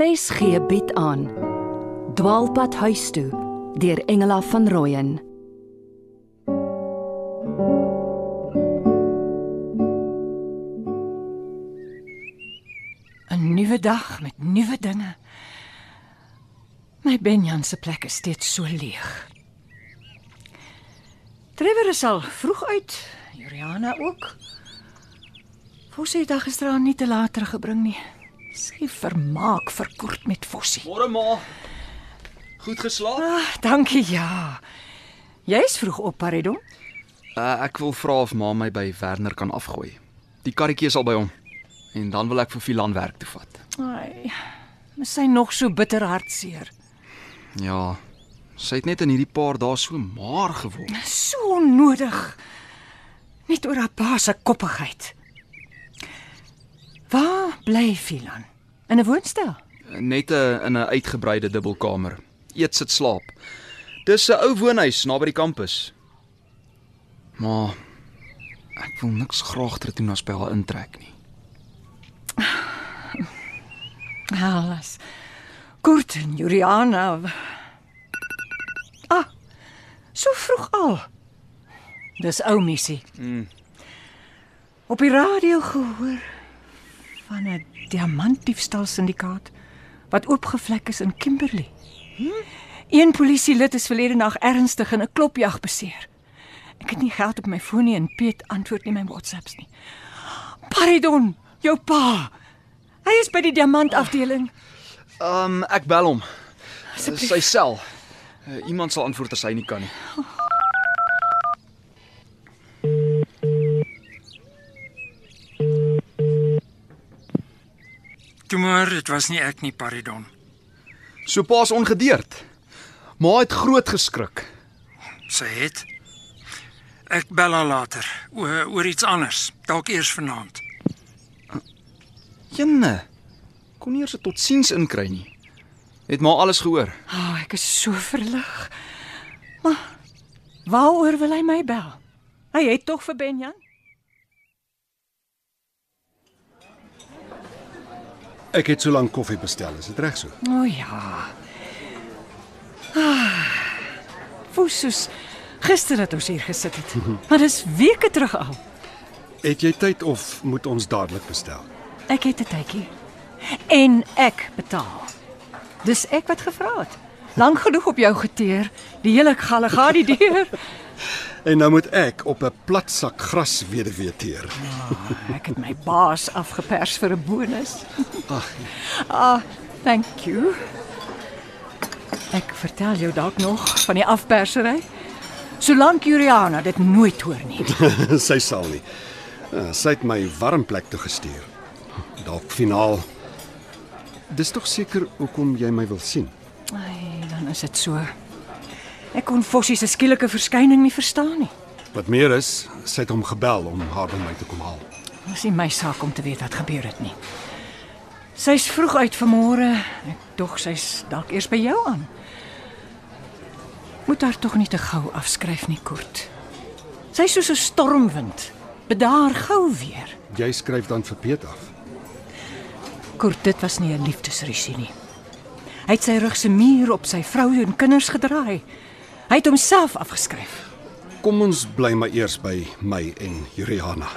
RSG bied aan Dwaalpad huis toe deur Engela van Rooyen Nuwe dag met nuwe dinge. My Benjan se plek is steeds so leeg. Trevor is al vroeg uit, Juliana ook. Het dag gisteraan nie te laat teruggebring nie. Sy vermaak verkort met Fossie. Môre ma. Goed geslaap? Ah, dankie ja. Jy's vroeg op, Paridon. Uh, ek wil vra of ma my by Werner kan afgooi. Die karretjie is al by hom. En dan wil ek vir Filan werk toe vat. Ai, is sy nog so bitter hartseer. Ja. Sy het net in hierdie paar dae so maar geword. So onnodig. Net oor haar pa se koppigheid. Waar bly Filan? In 'n woonstel? Net 'n in 'n uitgebreide dubbelkamer. Eet sit slaap. Dis 'n ou woonhuis naby die kampus. Maar ek wil niks graag terug na spel intrek nie. Alles. Kurt en Juliana. Ah. So vroeg al. Dis ou missie. Mm. Op die radio gehoor van 'n diamantdiefstal syndikaat wat oopgevlek is in Kimberley. Hm? Een polisielid is verlede nag ernstig in 'n klopjag beseer. Ek het nie geld op my foon nie en Piet antwoord nie my WhatsApps nie. Pardon, jou pa. Hy is by die diamantafdeling. Um ek bel hom. Asseblief. Sy sel. Uh, iemand sal antwoord as hy nie kan nie. Toe maar, dit was nie ek nie, Paridon. So paas ongedeerd. Ma het groot geskrik. Sy het Ek bel haar later oor, oor iets anders, dalk eers vanaand. Jenne. Kon nie eers 'n totsiens inkry nie. Het maar alles gehoor. Ah, oh, ek is so verlig. Maar waaroor wil hy my bel? Hy het tog vir Benjan? Ek het so lank koffie bestel, is dit reg so? O oh, ja. Ah. Fosus. Gister het ons hier gesit het. Maar dis weke terug al. Het jy tyd of moet ons dadelik bestel? Ek het 'n tydjie. En ek betaal. Dis ek wat gevra het. Lank genoeg op jou geteer. Die hele galle gaan die deur. En nou moet ek op 'n plat sak gras weduwee teer. Oh, ek het my baas afgepers vir 'n bonus. Ag, Ah, thank you. Ek vertel jou dalk nog van die afpersery. Solank Juliana dit nooit hoor nie. sy sal nie. Ja, Sy het my warm plek toe gestuur. Dalk finaal. Dis tog seker hoekom jy my wil sien. Ai, dan is dit so. Ek kon Fossie se skielike verskyning nie verstaan nie. Wat meer is, sy het hom gebel om haar by my te kom haal. Dit is nie my saak om te weet wat gebeur het nie. Sy's vroeg uit vanmôre. Ek dog sy's dalk eers by jou aan. Moet haar tog nie te gou afskryf nie, Kurt. Sy's soos 'n stormwind. Bedaar gou weer. Jy skryf dan vir Piet af. Kurt, dit was nie 'n liefdesrusie nie. Hy het sy rug se muur op sy vrou en kinders gedraai. Hy het homself afgeskryf. Kom ons bly maar eers by my en Juliana.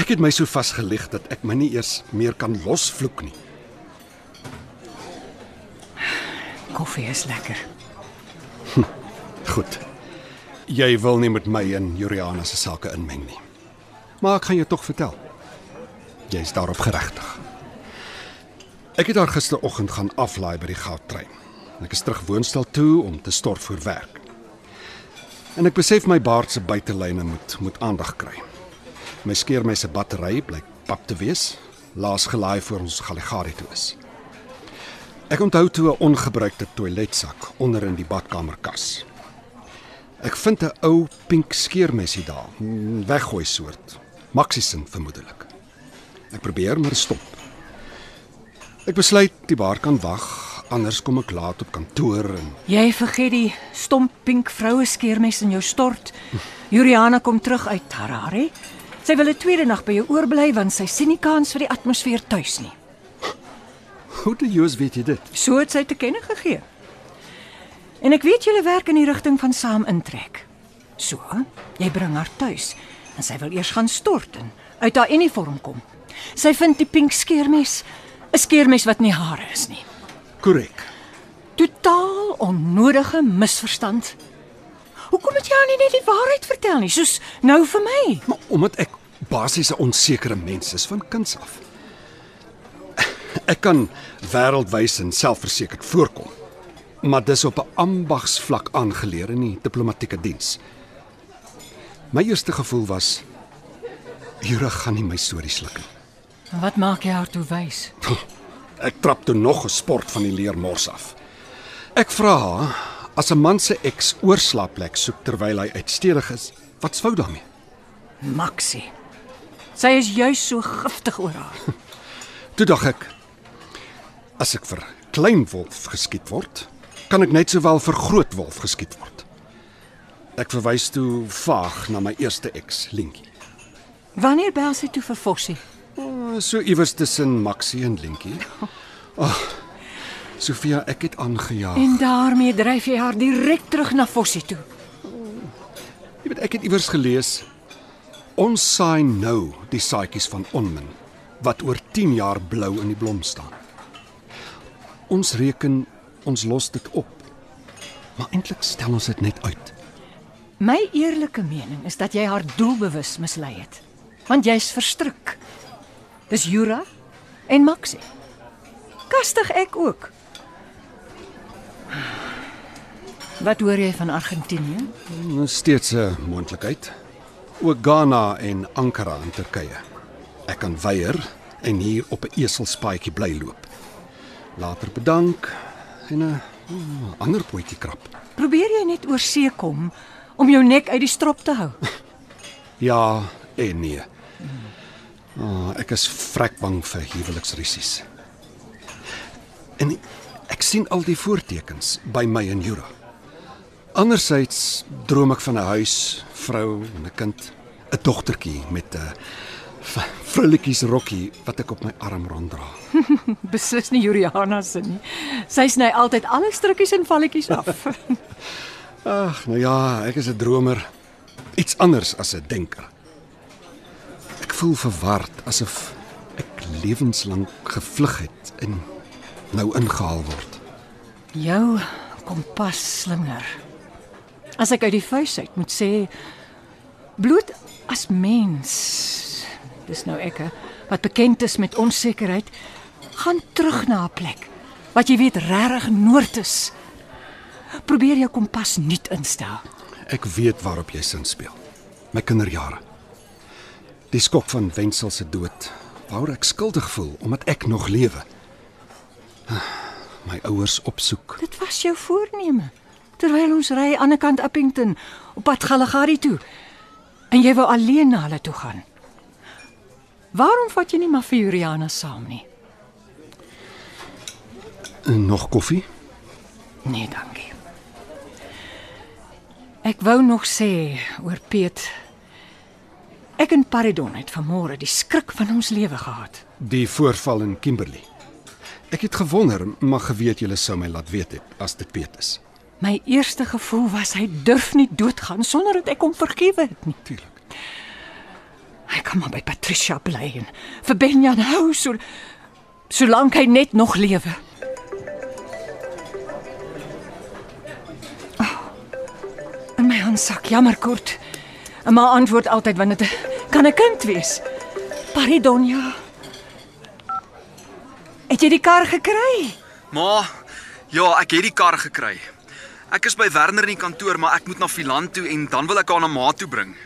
Ek het my so vasgelig dat ek my nie eers meer kan losvloek nie. Koffie is lekker. Goed. Jy wil nie met my en Juliana se sake inmeng nie. Maar ek gaan jou tog vertel. Jy's daarop geregtig. Ek het haar gisteroggend gaan aflaai by die goudtrein. Ek is terug woonstel toe om te stort vir werk. En ek besef my baard se buitelyne moet moet aandag kry. My skeermes se battery blyk pap te wees, laas gelaai voor ons Galligari toe is. Ek onthou toe 'n ongebruikte toiletsak onder in die badkamerkas. Ek vind 'n ou pink skeermesie daar, weggooi soort. Maxisin vermoedelik. Ek probeer maar stop. Ek besluit die bar kan wag, anders kom ek laat op kantoor en Jy vergeet die stomp pink vroue skeermes in jou stort. Juliana kom terug uit Harare Sy wil 'n tweede nag by jou oorbly want sy sien nie kans vir die atmosfeer tuis nie. Hoe die Joos weet jy dit? So het sy te kenne gegee. En ek weet julle werk in die rigting van saam intrek. So, jy bring haar tuis en sy wil eers gaan stort en uit haar uniform kom. Sy vind die pink skeermes 'n skeermes wat nie hare is nie. Korrek. Totaal onnodige misverstand. Hoekom het jy haar nie net die waarheid vertel nie, soos nou vir my? Maar omdat ek basies 'n onsekere mens is van kinds af. Ek kan wêreldwys en selfversekerd voorkom. Maar dis op 'n ambagsvlak aangeleer in die diplomatieke diens. My eerste gevoel was Jura gaan nie my storie sluk nie. Wat maak jy haar toe wys? Ek trap toe nog 'n sport van die leermors af. Ek vra haar as 'n man se eks oorslaapplek soek terwyl hy uitstedig is, wat's fout daarmee? Maxie. Sy is juis so giftig oor haar. Toe dink ek as ek vir klein wolf geskiet word, kan ek net sowel vir groot wolf geskiet word. Ek verwys toe vaag na my eerste eks, Linkie. Wanneer bel sy toe vir Fossie? Oh, so iewers tussen Maxie en Linkie. Ag. Oh, Sofia, ek het aangejaag. En daarmee dryf jy haar direk terug na Fossie toe. Jy weet ek het iewers gelees ons saai nou die saadjies van onmin wat oor 10 jaar blou in die blom staan. Ons reken ons los dit op. Maar eintlik stel ons dit net uit. My eerlike mening is dat jy haar doelbewus mislei het. Want jy's verstrik. Dis Jura en Maxie. Kastig ek ook. Wat hoor jy van Argentinië? Dis steeds 'n moontlikheid. Ook Ghana en Ankara in Turkye. Ek kan weier en hier op 'n eselspaadjie bly loop. Later bedank en 'n oh, ander potjie krap. Probeer jy net oor see kom om jou nek uit die strop te hou? Ja en nee. Oh, ek is vrek bang vir huweliksrisies. En ek sien al die voortekens by my en Jura. Andersyds droom ek van 'n huis, vrou en 'n kind, 'n dogtertjie met 'n vrulletjies rokkie wat ek op my arm ronddra. Beslis nie Juliana se nie. Sy sny altyd alle strukkies en valletjies af. Ag, nou ja, ek is 'n dromer. Iets anders as 'n denker. Voel verward asof ek lewenslank gevlug het en nou ingehaal word. jou kompas slinger. As ek uit die vuis uit moet sê bloot as mens. Dis nou ek hè, wat bekend is met onsekerheid, gaan terug na 'n plek wat jy weet regtig noord is. Probeer jou kompas nuut instel. Ek weet waarop jy sin speel. My kinderjare. Die skok van Wenzel se dood, waaroor ek skuldig voel omdat ek nog lewe. My ouers opsoek. Dit was jou voorneme terwyl ons ry aan die kant Appington op pad Galagari toe. En jy wou alleen na hulle toe gaan. Waarom vat jy nie maar vir Juliana saam nie? Nog koffie? Nee, dankie. Ek wou nog sê oor Piet. Ek en Paridon het vanmôre die skrik van ons lewe gehad. Die voorval in Kimberley. Ek het gewonder, maar geweet julle sou my laat weet het as dit Piet is. My eerste gevoel was hy durf nie doodgaan sonder dat ek hom vergewe het nie. Tuurlik. Hy kan maar by Patricia bly en vir Benjan hou so solank hy net nog lewe. Oh, in my handsak, jammer kort. En maar antwoord altyd wanneer dit kan 'n kind wees. Pardonja. Het jy die kar gekry? Ma, ja, ek het die kar gekry. Ek is by Werner in die kantoor, maar ek moet na Philan toe en dan wil ek haar na ma toe bring.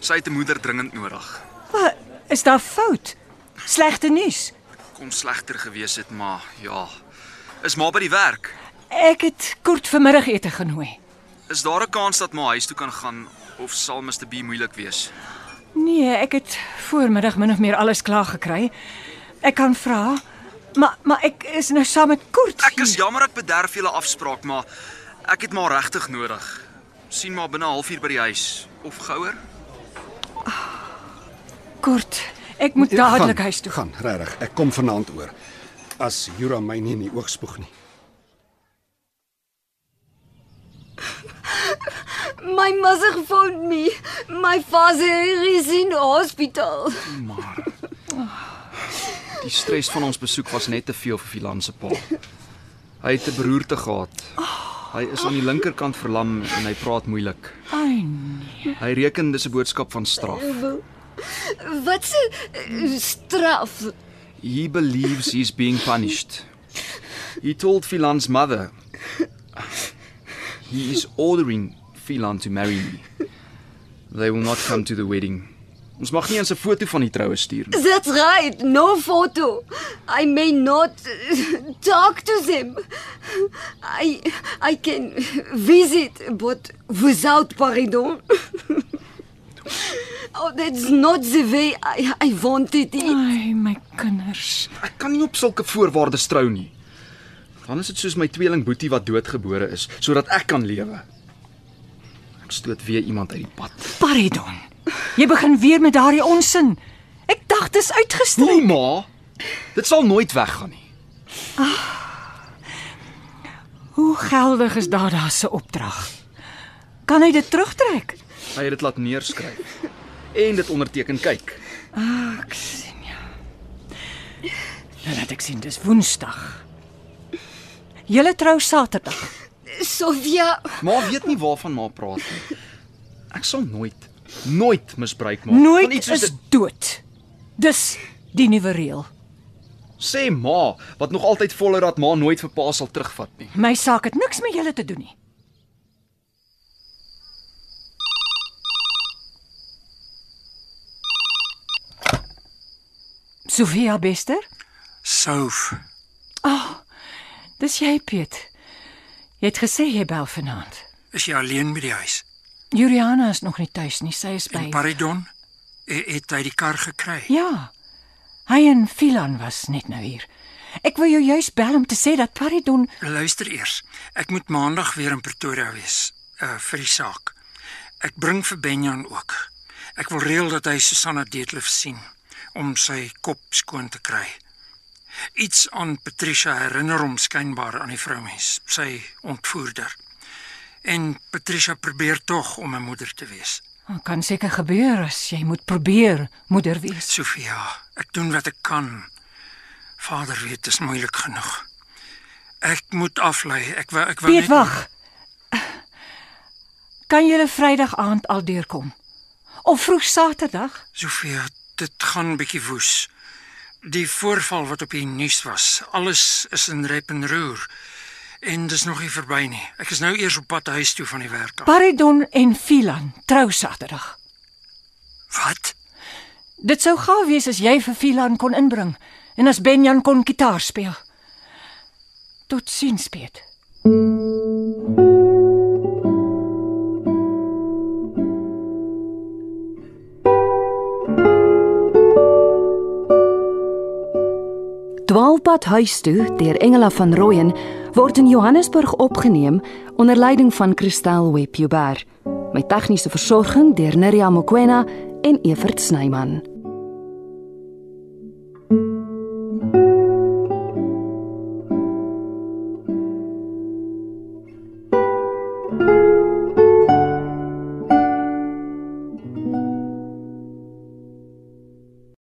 Sy het 'n moeder dringend nodig. Wat is daar fout? Slegte nuus. Kon slegter gewees het, maar ja. Is ma by die werk? Ek het kort vanmiddagete genooi. Is daar 'n kans dat ma huis toe kan gaan of sal Mr B moeilik wees? Nee, ek het voormiddag min of meer alles klaar gekry. Ek kan vra, maar maar ek is nou saam met Kurt. Ek is jammer ek bederf julle afspraak, maar ek het maar regtig nodig. sien maar binne 'n halfuur by die huis of gouer. Kort, ek moet dadelik huis toe. Gaan, regtig. Ek kom vanaand oor. As Jura my nie in die oog spoeg nie. My mother phoned me. My father is in hospital. Maar die stres van ons besoek was net te veel vir Filan se pa. Hy het 'n beroerte gehad. Hy is aan die linkerkant verlam en hy praat moeilik. Ai, nee. Hy reken dis 'n boodskap van straf. Wat 'n straf. He believes he's being punished. He told Filan's mother he is ordering Filan to marry me. They will not come to the wedding. Ons mag nie eens 'n foto van die troue stuur nie. That's right. No photo. I may not talk to them. I I can visit but without pardon. oh, that's not the way I I wanted it. Ai, my kinders. Ek kan nie op sulke voorwaardes trou nie. Dan is dit soos my tweeling Boetie wat doodgebore is sodat ek kan lewe. Stoot weer iemand uit die pad. Paridon. Jy begin weer met daardie onsin. Ek dink dis uitgestel. Nee ma, dit sal nooit weggaan nie. Hoe geldig is Dada se opdrag? Kan hy dit terugtrek? Hy het dit laat neerskryf en dit onderteken kyk. Ek sien ja. Nou laat ek sien dis Woensdag. Julle trou Saterdag. Sofia, Ma weet nie waarvan ma praat nie. Ek sal nooit nooit misbruik maak Nooit van iets soos is dit. dood. Dis die nuwe reël. Sê ma wat nog altyd volhou dat ma nooit vir pa sal terugvat nie. My saak het niks met julle te doen nie. Sofia Bester? Souf. Dis jy, Piet. Jy het gesê jy bel vanaand. Is jy alleen by die huis? Juliana is nog nie tuis nie. Sy is by En Paridon het, het hy die kar gekry. Ja. Hy en Filan was net nou hier. Ek wou jou juis bel om te sê dat Paridon Luister eers. Ek moet maandag weer in Pretoria wees uh vir die saak. Ek bring vir Benjan ook. Ek wil reël dat hy Susanna Deetlef sien om sy kop skoon te kry. Iets aan Patricia herinner hom skynbaar aan die vroumens, sy ontvoerder. En Patricia probeer tog om 'n moeder te wees. Dit kan seker gebeur as jy moet probeer moeder wees. Sofia, ek doen wat ek kan. Vader weet dit is moeilik genoeg. Ek moet aflei. Ek wou ek wou Piet, wag. Kan jy Vrydag aand al deurkom? Of vroeg Saterdag? Sofia, dit gaan bietjie woes. Die voorval wat op die nuus was, alles is in rep en roer. En dis nog nie verby nie. Ek is nou eers op pad huis toe van die werk af. Paridon en Filan trou Saterdag. Wat? Dit sou gaaf wees as jy vir Filan kon inbring en as Benjan kon gitaar speel. Tot sins, Piet. Dwaalpad huis toe deur Engela van Rooyen word in Johannesburg opgeneem onder leiding van Christel Webber. Met tegniese versorging deur Neriya Mkwena en Evert Snyman.